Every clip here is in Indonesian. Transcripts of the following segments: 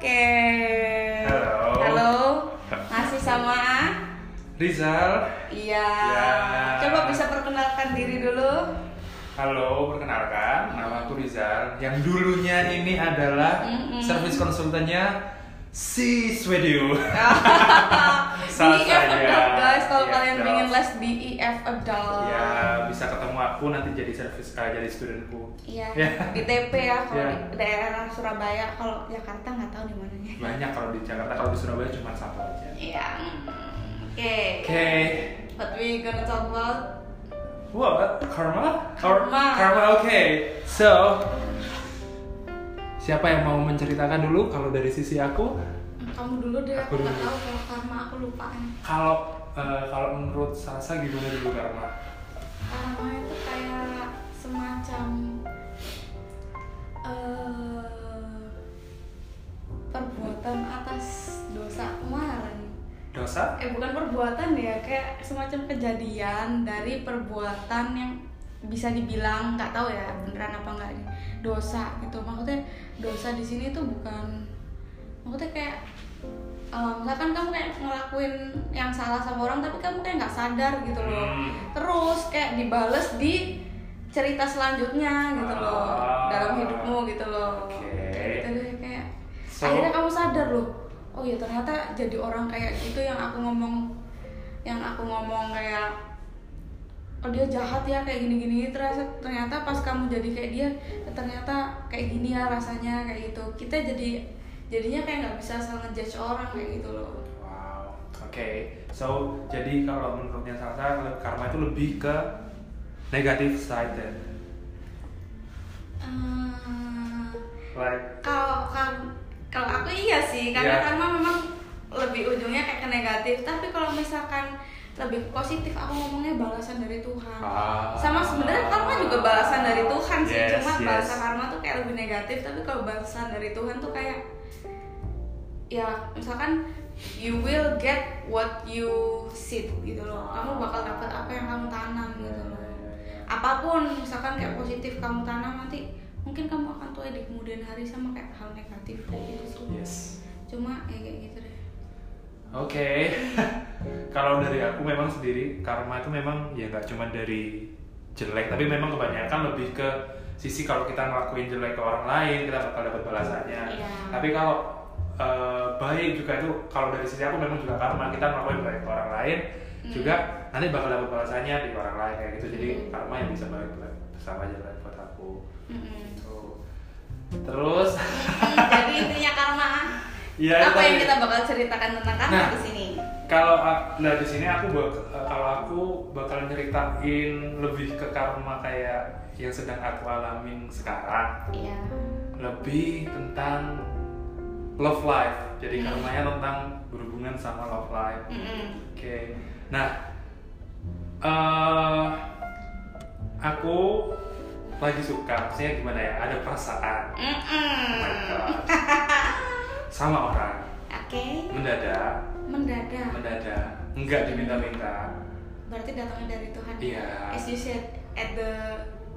Oke. Halo. Halo. Masih sama? Rizal, Iya. Ya. Coba bisa perkenalkan diri dulu. halo, perkenalkan, nama aku Rizal. Yang dulunya ini adalah Mm-mm. service konsultannya si Swedio. Salah di IF saya. Kalau Iya, kalian pengen les di IF Adult. Ya, bisa ketemu aku nanti jadi service eh, jadi studentku. Iya. Ya. Di TP ya kalau Ya. di daerah Surabaya, kalau Jakarta nggak tahu di mananya. Banyak kalau di Jakarta, kalau di Surabaya cuma satu aja. Iya. Oke. Oke. What we gonna talk about? What? Karma? Karma. Karma, oke. So, siapa yang mau menceritakan dulu kalau dari sisi aku? Kamu dulu deh, aku Aku nggak dulu. tahu kalau karma aku lupaan. Kalau eh, kalau menurut Salsa gimana dulu karma? Karma itu kayak semacam eh perbuatan atas dosa kemarin. Dosa? Eh bukan perbuatan ya, kayak semacam kejadian dari perbuatan yang bisa dibilang nggak tahu ya beneran apa enggak ini dosa gitu maksudnya dosa di sini tuh bukan maksudnya kayak eh, misalkan kamu kayak ngelakuin yang salah sama orang tapi kamu kayak nggak sadar gitu loh Hmm. terus kayak dibales di cerita selanjutnya gitu loh Ah. dalam hidupmu gitu loh Oke. Kayak gitu deh kayak So- akhirnya kamu sadar loh oh ya ternyata jadi orang kayak gitu yang aku ngomong yang aku ngomong kayak oh dia jahat ya kayak gini-gini ternyata ternyata pas kamu jadi kayak dia ternyata kayak gini ya rasanya kayak gitu kita jadi jadinya kayak nggak bisa asal ngejudge orang kayak gitu loh Wow. Oke. So, jadi kalau menurutnya Salsa, karma itu lebih ke negative side ya? Hmm, Like, kalau kan kalau aku iya sih karena Iya. karma memang lebih ujungnya kayak ke negatif tapi kalau misalkan lebih positif. Aku ngomongnya balasan dari Tuhan. Ah. sama sebenarnya karma juga balasan dari Tuhan sih. Yes, cuma yes. bahasa karma tuh kayak lebih negatif tapi kalau balasan dari Tuhan tuh kayak ya misalkan you will get what you seed gitu loh. Kamu bakal dapat apa yang kamu tanam gitu loh. Apa pun misalkan kayak positif kamu tanam nanti mungkin kamu akan tuai di kemudian hari sama kayak hal negatif kayak gitu sih. Yes. cuma ya kayak gitu deh. Oke, kalau dari aku memang sendiri karma itu memang ya nggak cuma dari jelek, tapi memang kebanyakan lebih ke sisi kalau kita ngelakuin jelek ke orang lain kita bakal dapat balasannya. Iya. Tapi kalau eh, baik juga itu kalau dari sisi aku memang juga karma kita ngelakuin baik ke orang lain Hmm. juga nanti bakal dapat balasannya di orang lain kayak gitu. Jadi Hmm. karma yang bisa baik buat sama aja lah buat aku. Mm-mm. Gitu. Terus Hmm, jadi intinya karma ya apa yang kita bakal ceritakan tentang karma Nah. di sini? kalau ak- nah di sini aku bak- eh, kalau aku bakal nyeritain lebih ke karma kayak yang sedang aku alamin sekarang. Iya. Lebih tentang love life. Jadi Hmm. karmanya tentang berhubungan sama love life. Mm-mm. oke. Nah eh aku lagi suka. Maksudnya gimana ya? Ada perasaan. Mm-mm. oh my god sama orang. Oke. Mendadak. Mendadak. Mendadak. Nggak diminta-minta. Berarti datangnya dari Tuhan. Iya. as you said at the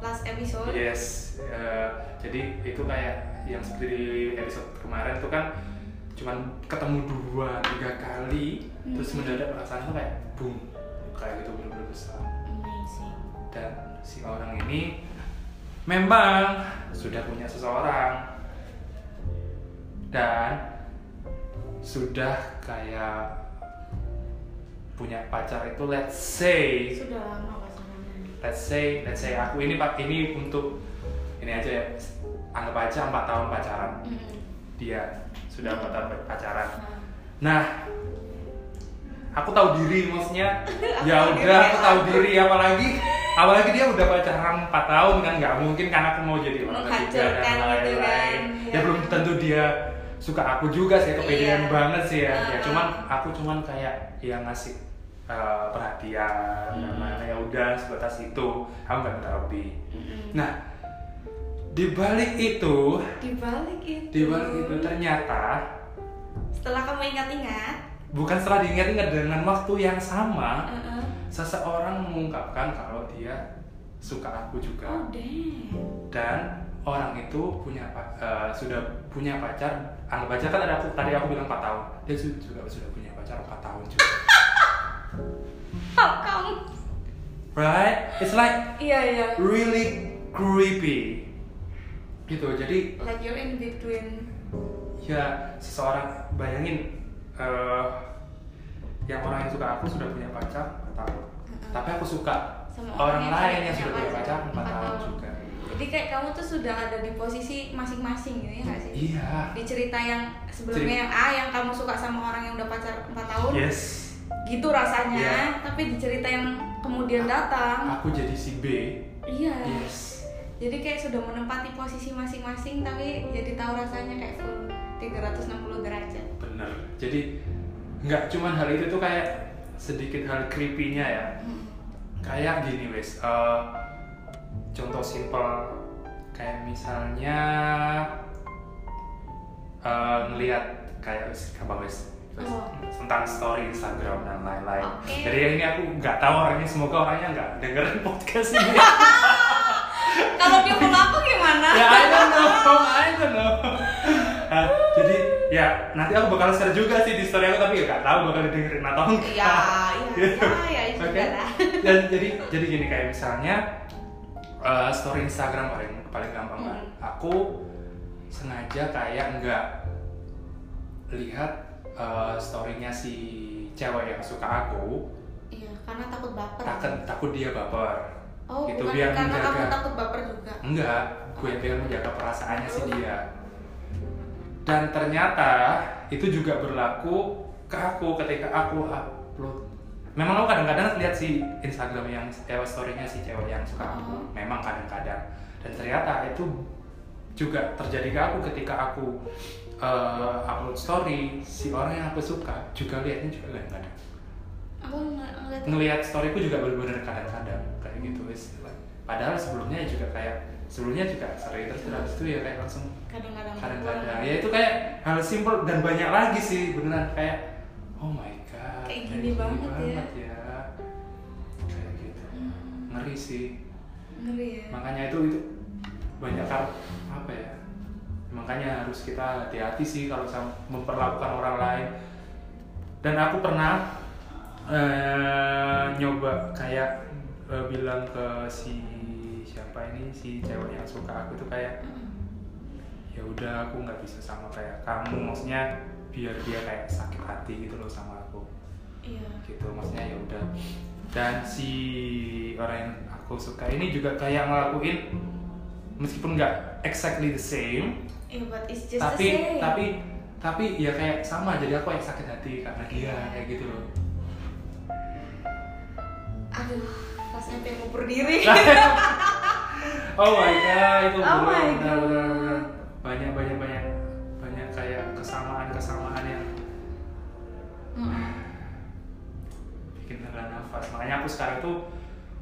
last episode. Yes, eh, jadi itu kayak yang seperti episode kemarin tuh kan cuman ketemu dua tiga kali, terus Hmm. mendadak perasaan tuh kayak boom, kayak gitu bener-bener besar. amazing. Dan si orang ini memang sudah punya seseorang dan sudah kayak punya pacar itu let's say sudah lama pacarannya let's say let's say aku ini pak ini untuk ini aja ya. Anggap aja empat tahun pacaran. Mm-mm. dia sudah empat tahun pacaran. Nah, nah aku tahu diri maksudnya. Ya udah aku tahu diri apalagi apalagi dia udah pacaran empat tahun kan nggak mungkin kan aku mau jadi orang ketiga dan gitu lain-lain. kan, ya ya. belum tentu dia suka aku juga sih kepedean Iya. banget sih ya ya Ah. cuman aku cuman kayak yang ngasih uh, perhatian Hmm. nah, ya udah sebatas itu aku nggak minta lebih mm-mm. nah di balik itu di balik itu di balik itu ternyata setelah kamu ingat-ingat bukan setelah diingat-ingat dengan waktu yang sama uh-uh. seseorang mengungkapkan kalau dia suka aku juga oh damn dan orang itu punya eh, sudah punya pacar anggap aja kan ada aku tadi aku bilang 4 tahun. Dia juga sudah punya pacar 4 tahun juga. How come? Right? It's like iya iya. really creepy. Gitu jadi like you're in between. Ya seseorang bayangin eh, yang orang yang suka aku sudah punya pacar 4 tahun. Mm-mm. tapi aku suka Sama orang orang yang lain sudah yang sudah punya pacar pacar 4 empat tahun tahun. juga jadi kayak kamu tuh sudah ada di posisi masing-masing gitu ya nggak sih? Iya. Di cerita yang sebelumnya yang A yang kamu suka sama orang yang udah pacar 4 tahun? Yes. Gitu rasanya Iya. tapi di cerita yang kemudian datang. Aku jadi si B. Iya. Yes. Jadi kayak sudah menempati posisi masing-masing tapi jadi tahu rasanya kayak full 360 derajat. Bener. Jadi nggak cuman hal itu tuh kayak sedikit hal creepy-nya ya. Hmm. kayak gini wes. Eh, contoh simpel kayak misalnya ngelihat kayak gampang wes wes, Oh. tentang story Instagram dan lain-lain Oke. jadi ini aku nggak tahu orangnya semoga orangnya nggak dengerin podcast ini kalau dia follow aku gimana ya I don't know I don't know Nah, jadi ya nanti aku bakal share juga sih di story aku tapi ya nggak tahu bakal dengerin atau enggak ya ya ya ya juga Oke. Dan jadi jadi gini kayak misalnya eh, story Instagram paling paling gampang. Hmm. Aku sengaja kayak nggak lihat eh, storynya si cewek yang suka aku, iya karena takut baper takut takut dia baper. oh Gitu, bukan biar karena menjaga. kamu takut baper juga Enggak, gue biar menjaga perasaannya si dia. Dan ternyata itu juga berlaku ke aku ketika aku upload. Memang aku kadang-kadang lihat si Instagram yang eh, story-nya si cewek yang suka aku. Oh. Memang kadang-kadang. Dan ternyata itu juga terjadi ke aku ketika aku eh, upload story si orang yang aku suka juga lihatnya juga kadang-kadang. aku ng- ngeliat Ngelihat storyku juga bener-bener kadang-kadang kayak gitu wis. Padahal sebelumnya juga kayak sebelumnya juga sering terus terus itu ya kayak langsung kadang-kadang kadang-kadang ya itu kayak hal simpel dan banyak lagi sih beneran kayak oh my Kayak gini banget ya. ya. Kayak gitu. Hmm, ngeri sih. Ngeri ya. Makanya itu itu banyak apa ya makanya harus kita hati-hati sih kalau memperlakukan orang lain. Dan aku pernah eh, nyoba kayak eh, bilang ke si siapa ini si cewek yang suka aku tuh kayak Mm. ya udah aku nggak bisa sama kayak kamu. Maksudnya biar dia kayak sakit hati gitu loh sama iya gitu maksudnya ya udah dan si orang yang aku suka ini juga kayak ngelakuin meskipun nggak exactly the same iya but it's just tapi the same tapi tapi ya kayak sama jadi aku yang sakit hati karena dia Iya. kayak gitu loh aduh rasanya pengen ngubur diri oh my god itu Oh bener, my bener, God. bener, bener. banyak banyak banyak banyak kayak kesamaan kesamaan yang Mm. Hela nafas. Makanya aku sekarang tuh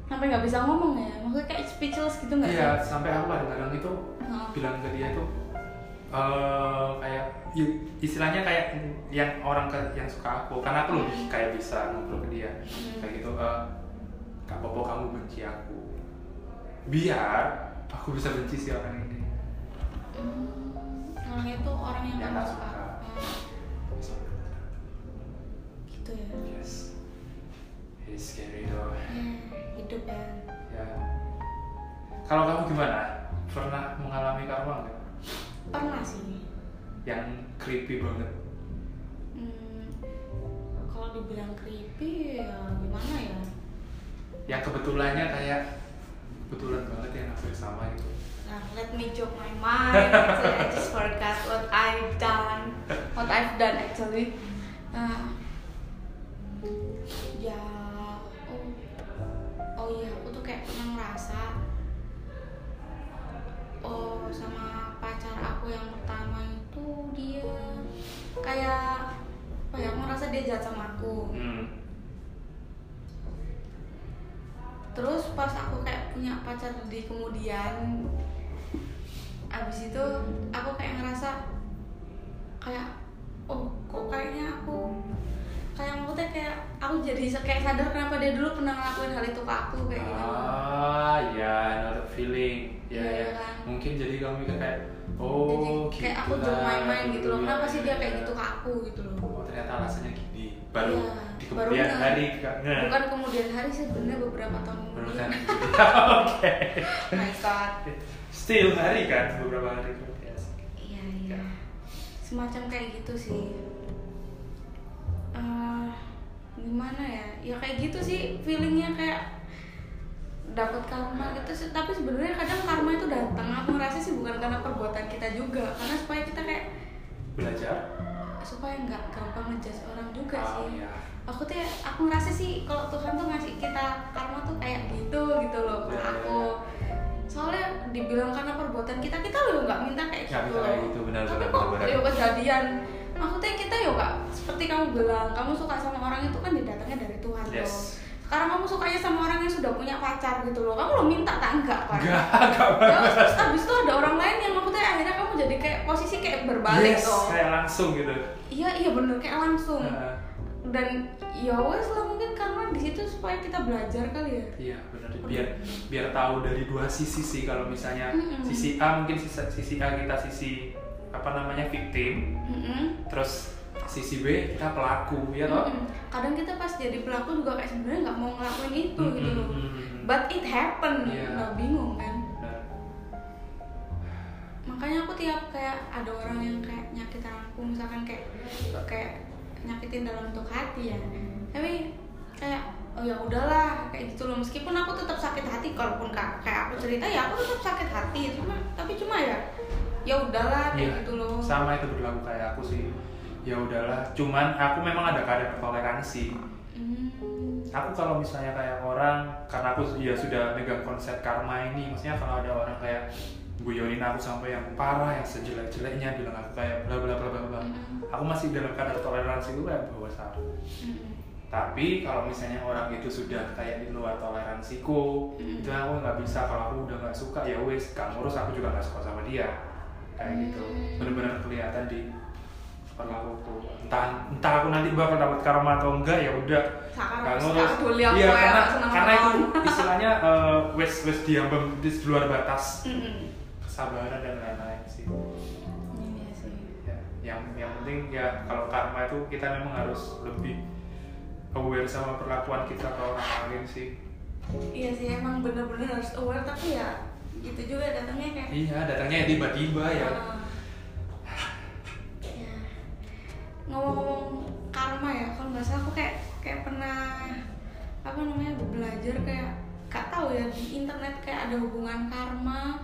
sampai nggak bisa ngomong ya? Maksudnya kayak speechless gitu nggak iya sih? sampai aku kadang-kadang itu Heeh. bilang ke dia tuh eh kayak istilahnya kayak yang orang ke, yang suka aku. Karena aku lebih kayak bisa ngobrol ke dia. Hmm. kayak gitu eh kak Bobo kamu benci aku. Biar aku bisa benci si orang ini. Hmm, orang itu orang yang Yang kamu suka. suka. Hmm, gitu ya. Yes it's scary though. Hmm, hidup ya. Ya. Kalau kamu gimana? Pernah mengalami karma nggak? Pernah sih. Yang creepy banget. Hmm, kalau dibilang creepy ya gimana ya? Yang kebetulannya kayak kebetulan banget yang hampir sama gitu Nah, let me joke my mind. Actually, I just forgot what I've done. What I've done actually. Nah, sama pacar aku yang pertama itu dia kayak apa ya? Aku ngerasa dia jahat sama aku. hmm. terus pas aku kayak punya pacar di kemudian abis itu aku kayak ngerasa kayak oh kok kayaknya aku kayak maksudnya kayak aku jadi kayak sadar kenapa dia dulu pernah ngelakuin hal itu ke aku kayak gitu ah ya know the feeling ya Iya, ya kan? mungkin jadi kamu mikir kayak jadi oh kayak aku gitu dulu lah, main-main gitu loh. dulu kenapa ya, sih dia ya, kayak ya. gitu ke aku gitu loh? Oh ternyata alasannya gini. Baru Iya, di baru kemudian ngeh. hari nggak bukan kemudian hari sebenarnya beberapa tahun baru kemudian oke. Oh my god. Still hari kan beberapa hari kemudian. Iya iya. Semacam kayak gitu sih. Eh, gimana ya? Ya kayak gitu sih feelingnya kayak dapat karma gitu sih. Tapi sebenarnya kadang karma itu datang. Aku ngerasa sih bukan karena perbuatan kita juga. Karena supaya kita kayak belajar? Supaya nggak gampang ngejudge orang juga oh sih. ya aku tuh aku ngerasa sih kalau Tuhan tuh ngasih kita karma tuh kayak gitu gitu loh ke Ya, ya, aku. soalnya dibilang karena perbuatan kita kita loh nggak minta kayak Nggak gitu kayak gitu, benar, tapi benar, kok benar, ya kejadian maksudnya kita ya nggak seperti kamu bilang kamu suka sama orang itu kan datangnya dari Tuhan Yes. loh sekarang kamu sukanya sama orang yang sudah punya pacar gitu loh. Kamu lo minta tak enggak kan enggak enggak Terus, terus abis itu ada orang lain yang maksudnya akhirnya kamu jadi kayak posisi kayak berbalik yes loh kayak langsung gitu. Iya iya bener kayak langsung. Nah, dan ya wes lah mungkin karena di situ supaya kita belajar kali ya. Iya benar biar biar tahu dari dua sisi sih kalau misalnya Mm-mm. sisi A mungkin sisi, sisi A kita sisi apa namanya victim. Mm-mm. terus sisi B kita pelaku ya toh? Mm-mm. kadang kita pas jadi pelaku juga kayak sebenarnya nggak mau ngelakuin itu gitu loh. Mm-mm. but it happen Iya. nggak bingung kan? Benar. makanya aku tiap kayak ada orang yang kayak nyakitin aku misalkan kayak kayak nyakitin dalam bentuk hati ya. Tapi kayak oh ya udahlah kayak gitu loh. Meskipun aku tetap sakit hati kalaupun ka- kayak aku cerita ya aku tetap sakit hati. Cuma tapi cuma ya ya udahlah kayak Iya, gitu loh. Sama itu berlaku kayak aku sih ya udahlah cuman aku memang ada kadar toleransi Hmm. aku kalau misalnya kayak orang karena aku ya sudah megang konsep karma ini maksudnya kalau ada orang kayak guyonin aku sampai yang parah yang sejelek-jeleknya bilang aku kayak bla bla bla bla bla Mm-mm. aku masih dalam kadar toleransi itu kayak bawa salah Mm-mm. tapi kalau misalnya orang itu sudah kayak di luar toleransiku itu aku nggak bisa. Kalau aku udah nggak suka ya wes gak ngurus aku juga nggak suka sama dia. Kayak gitu. Benar-benar kelihatan di perlakuku entah entah aku nanti bakal dapat karma atau enggak ya udah. Nggak aku ngurus. aku iya ya, karena karena itu istilahnya eh, wes wes diambang di luar batas. Kesabaran dan lain-lain sih. Iya sih. ya, yang yang penting ya kalau karma itu kita memang harus lebih aware sama perlakuan kita ke orang lain sih. Iya sih emang bener-bener harus aware tapi ya gitu juga datangnya kayak iya datangnya tiba-tiba ya. Ah. Ya. Ngomong-ngomong karma ya kalau nggak salah aku kayak kayak pernah apa namanya belajar kayak gak tahu ya di internet kayak ada hubungan karma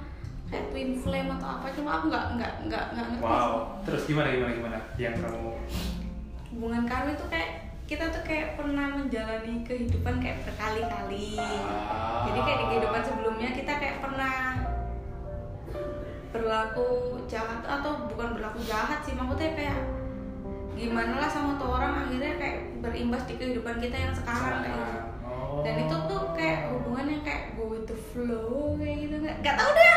kayak twin flame atau apa cuma aku nggak nggak nggak nggak ngerti wow terus gimana gimana gimana yang kamu hubungan karma itu kayak kita tuh kayak pernah menjalani kehidupan kayak berkali-kali Ah. jadi kayak di kehidupan sebelumnya kita kayak pernah berlaku jahat atau bukan berlaku jahat sih maksudnya kayak gimana lah sama tuh orang akhirnya kayak berimbas di kehidupan kita yang sekarang kayak gitu oh. dan itu tuh kayak hubungannya kayak go with the flow kayak gitu nggak nggak tahu deh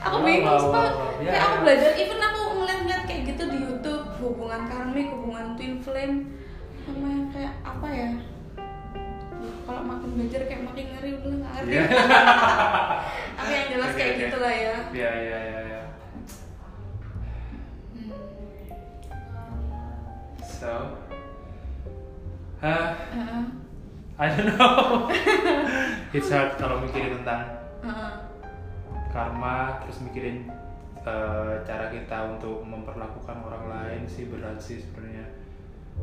aku Wow, bingung wow, sumpah wow, wow. Ya, kayak aku ya. belajar even aku ngeliat-ngeliat kayak gitu di YouTube hubungan karmik hubungan twin flame sama yang kayak apa ya kalau makin belajar kayak makin ngeri udah nggak ngerti Iya. tapi yang jelas kayak oke. gitu lah ya ya ya ya ya Hmm. So Hah, Heeh. I don't know it's hard kalau mikirin tentang Heeh. karma terus mikirin eh, cara kita untuk memperlakukan orang lain sih berat sih sebenarnya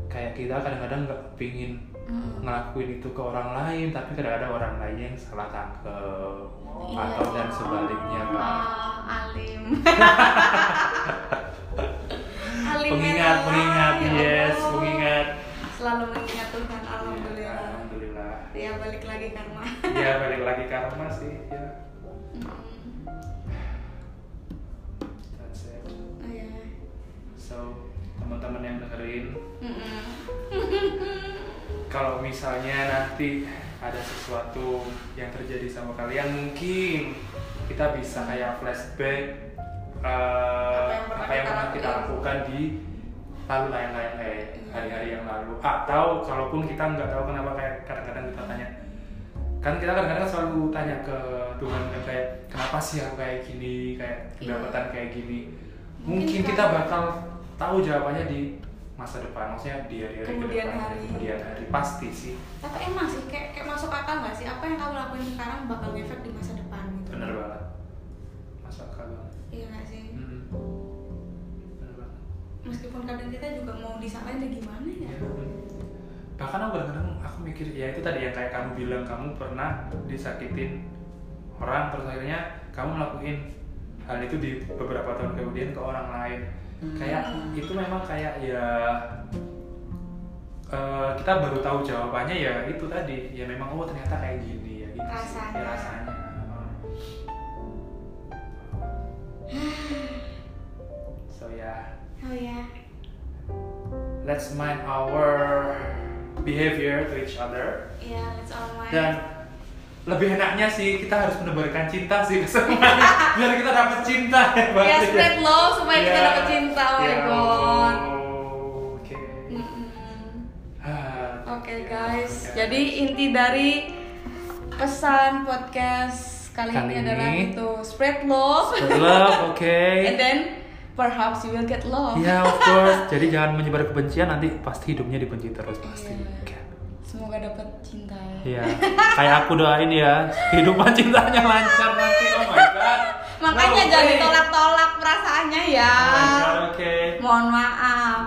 kayak kita kadang-kadang nggak pingin Heeh. ngelakuin itu ke orang lain tapi kadang-kadang orang lain yang salah tangkep Iya. atau dan sebaliknya kan alim pengingat ya pengingat ya yes pengingat selalu mengingat Tuhan alhamdulillah. Alhamdulillah. Ya balik lagi karma. Ya balik lagi karma sih ya. Hmm. that's it oh ya. So teman-teman yang dengerin. Mm-mm. kalau misalnya nanti ada sesuatu yang terjadi sama kalian mungkin kita bisa kayak flashback eh, Apa yang pernah apa yang kita pernah kita lakuin. lakukan di lalu lain-lain eh, hari-hari yang lalu. Atau kalaupun kita nggak tahu kenapa kayak kadang-kadang kita tanya. Kan kita kadang-kadang selalu tanya ke Tuhan kan kayak kenapa sih aku kayak gini? Kayak Iya. pendapatan kayak gini? Mungkin mungkin kan- kita bakal tahu jawabannya di masa depan maksudnya di hari-hari ke Kemudian depan hari. kemudian hari. Pasti sih. Tapi emang sih kayak kayak masuk akal nggak sih? Apa yang kamu lakuin sekarang bakal ngefek di masa depan gitu? Bener banget iya nggak sih? Banget. Meskipun kadang kita juga mau disalahin ya gimana ya? Ya. bahkan aku kadang-kadang aku mikir ya itu tadi yang kayak kamu bilang kamu pernah disakitin orang terus akhirnya kamu melakukan hal itu di beberapa tahun kemudian ke orang lain. Kayak itu memang kayak ya eh, kita baru tahu jawabannya ya itu tadi. Ya memang oh ternyata kayak gini ya gitu sih. Rasanya. Ya, rasanya ya oh ya let's mind our behavior to each other iya let's all mind dan lebih enaknya sih kita harus menebarkan cinta sih ke semuanya biar kita dapat cinta ya Mbak. ya spread love supaya kita Ya. dapat cinta oh my Ya god oke Mm-mm. Ah, Oke ya, guys, oke. jadi inti dari pesan podcast kali, Kali ini adalah ini. itu spread love, Spread love oke and then perhaps you will get love. ya of course jadi jangan menyebar kebencian nanti pasti hidupnya dibenci terus pasti Iya. Semoga dapat cinta. Iya, kayak aku doain ya, kehidupan cintanya lancar nanti. Oh my god. Makanya No jangan way. ditolak-tolak perasaannya ya. Oh my god, oke. Mohon maaf.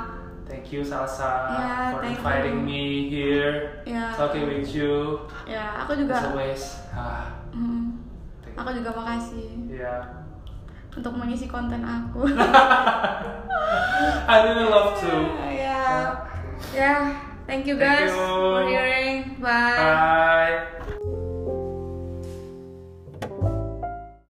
Thank you Salsa Ya, for inviting you. me here. Ya. Talking with you. Ya, aku As juga. always. Ah, thank aku juga makasih Ya. Untuk mengisi konten aku. I really love to. ya, ya. Thank you Thank guys you. for hearing. Bye. Bye.